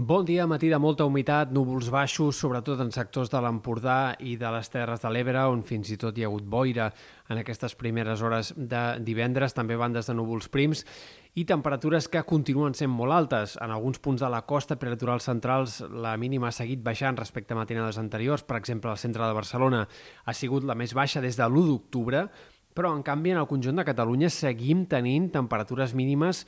Bon dia, matí de molta humitat, núvols baixos, sobretot en sectors de l'Empordà i de les Terres de l'Ebre, on fins i tot hi ha hagut boira en aquestes primeres hores de divendres, també bandes de núvols prims i temperatures que continuen sent molt altes. En alguns punts de la costa prelitorals centrals la mínima ha seguit baixant respecte a matinades anteriors. Per exemple, al centre de Barcelona ha sigut la més baixa des de l'1 d'octubre, però en canvi en el conjunt de Catalunya seguim tenint temperatures mínimes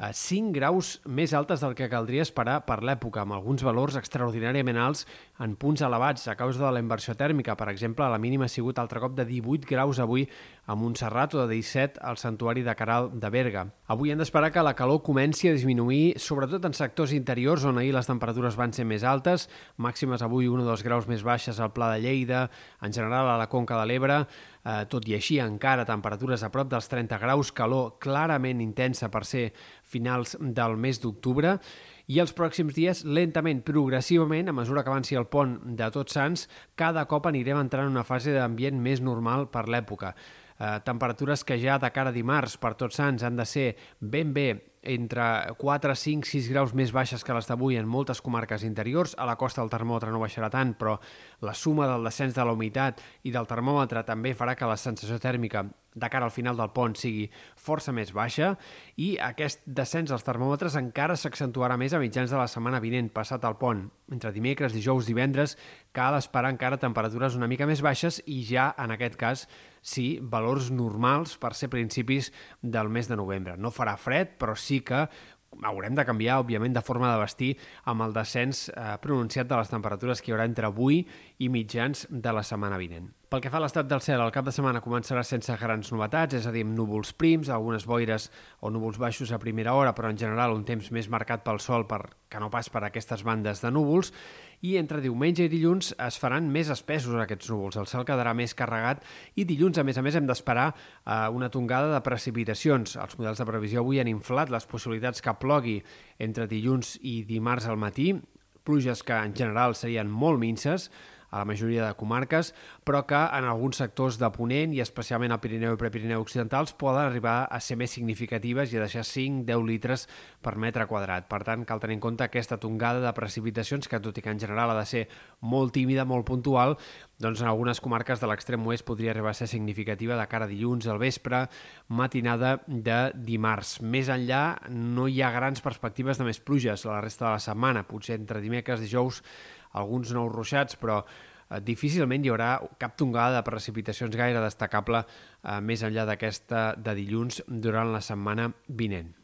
5 graus més altes del que caldria esperar per l'època, amb alguns valors extraordinàriament alts en punts elevats a causa de la inversió tèrmica. Per exemple, la mínima ha sigut altre cop de 18 graus avui a Montserrat o de 17 al santuari de Caral de Berga. Avui hem d'esperar que la calor comenci a disminuir, sobretot en sectors interiors on ahir les temperatures van ser més altes, màximes avui 1 o 2 graus més baixes al Pla de Lleida, en general a la Conca de l'Ebre, Eh, tot i així, encara temperatures a prop dels 30 graus, calor clarament intensa per ser finals del mes d'octubre, i els pròxims dies, lentament, progressivament, a mesura que avanci el pont de Tots Sants, cada cop anirem entrant en una fase d'ambient més normal per l'època. Eh, temperatures que ja de cara a dimarts per Tots Sants han de ser ben bé entre 4, 5, 6 graus més baixes que les d'avui en moltes comarques interiors. A la costa el termòmetre no baixarà tant, però la suma del descens de la humitat i del termòmetre també farà que la sensació tèrmica de cara al final del pont sigui força més baixa i aquest descens dels termòmetres encara s'accentuarà més a mitjans de la setmana vinent, passat el pont. Entre dimecres, dijous, divendres, cal esperar encara temperatures una mica més baixes i ja, en aquest cas, sí, valors normals per ser principis del mes de novembre. No farà fred, però sí que haurem de canviar, òbviament, de forma de vestir amb el descens eh, pronunciat de les temperatures que hi haurà entre avui i mitjans de la setmana vinent. Pel que fa a l'estat del cel, el cap de setmana començarà sense grans novetats, és a dir, amb núvols prims, algunes boires o núvols baixos a primera hora, però en general un temps més marcat pel sol per, que no pas per aquestes bandes de núvols, i entre diumenge i dilluns es faran més espessos aquests núvols. El cel quedarà més carregat i dilluns, a més a més, hem d'esperar eh, una tongada de precipitacions. Els models de previsió avui han inflat les possibilitats que plogui entre dilluns i dimarts al matí, pluges que en general serien molt minces, a la majoria de comarques, però que en alguns sectors de Ponent i especialment al Pirineu i Prepirineu Occidentals poden arribar a ser més significatives i a deixar 5-10 litres per metre quadrat. Per tant, cal tenir en compte aquesta tongada de precipitacions que, tot i que en general ha de ser molt tímida, molt puntual, doncs en algunes comarques de l'extrem oest podria arribar a ser significativa de cara a dilluns al vespre, matinada de dimarts. Més enllà, no hi ha grans perspectives de més pluges la resta de la setmana. Potser entre dimecres dijous alguns nous ruixats, però eh, difícilment hi haurà cap tongada de precipitacions gaire destacable eh, més enllà d'aquesta de dilluns durant la setmana vinent.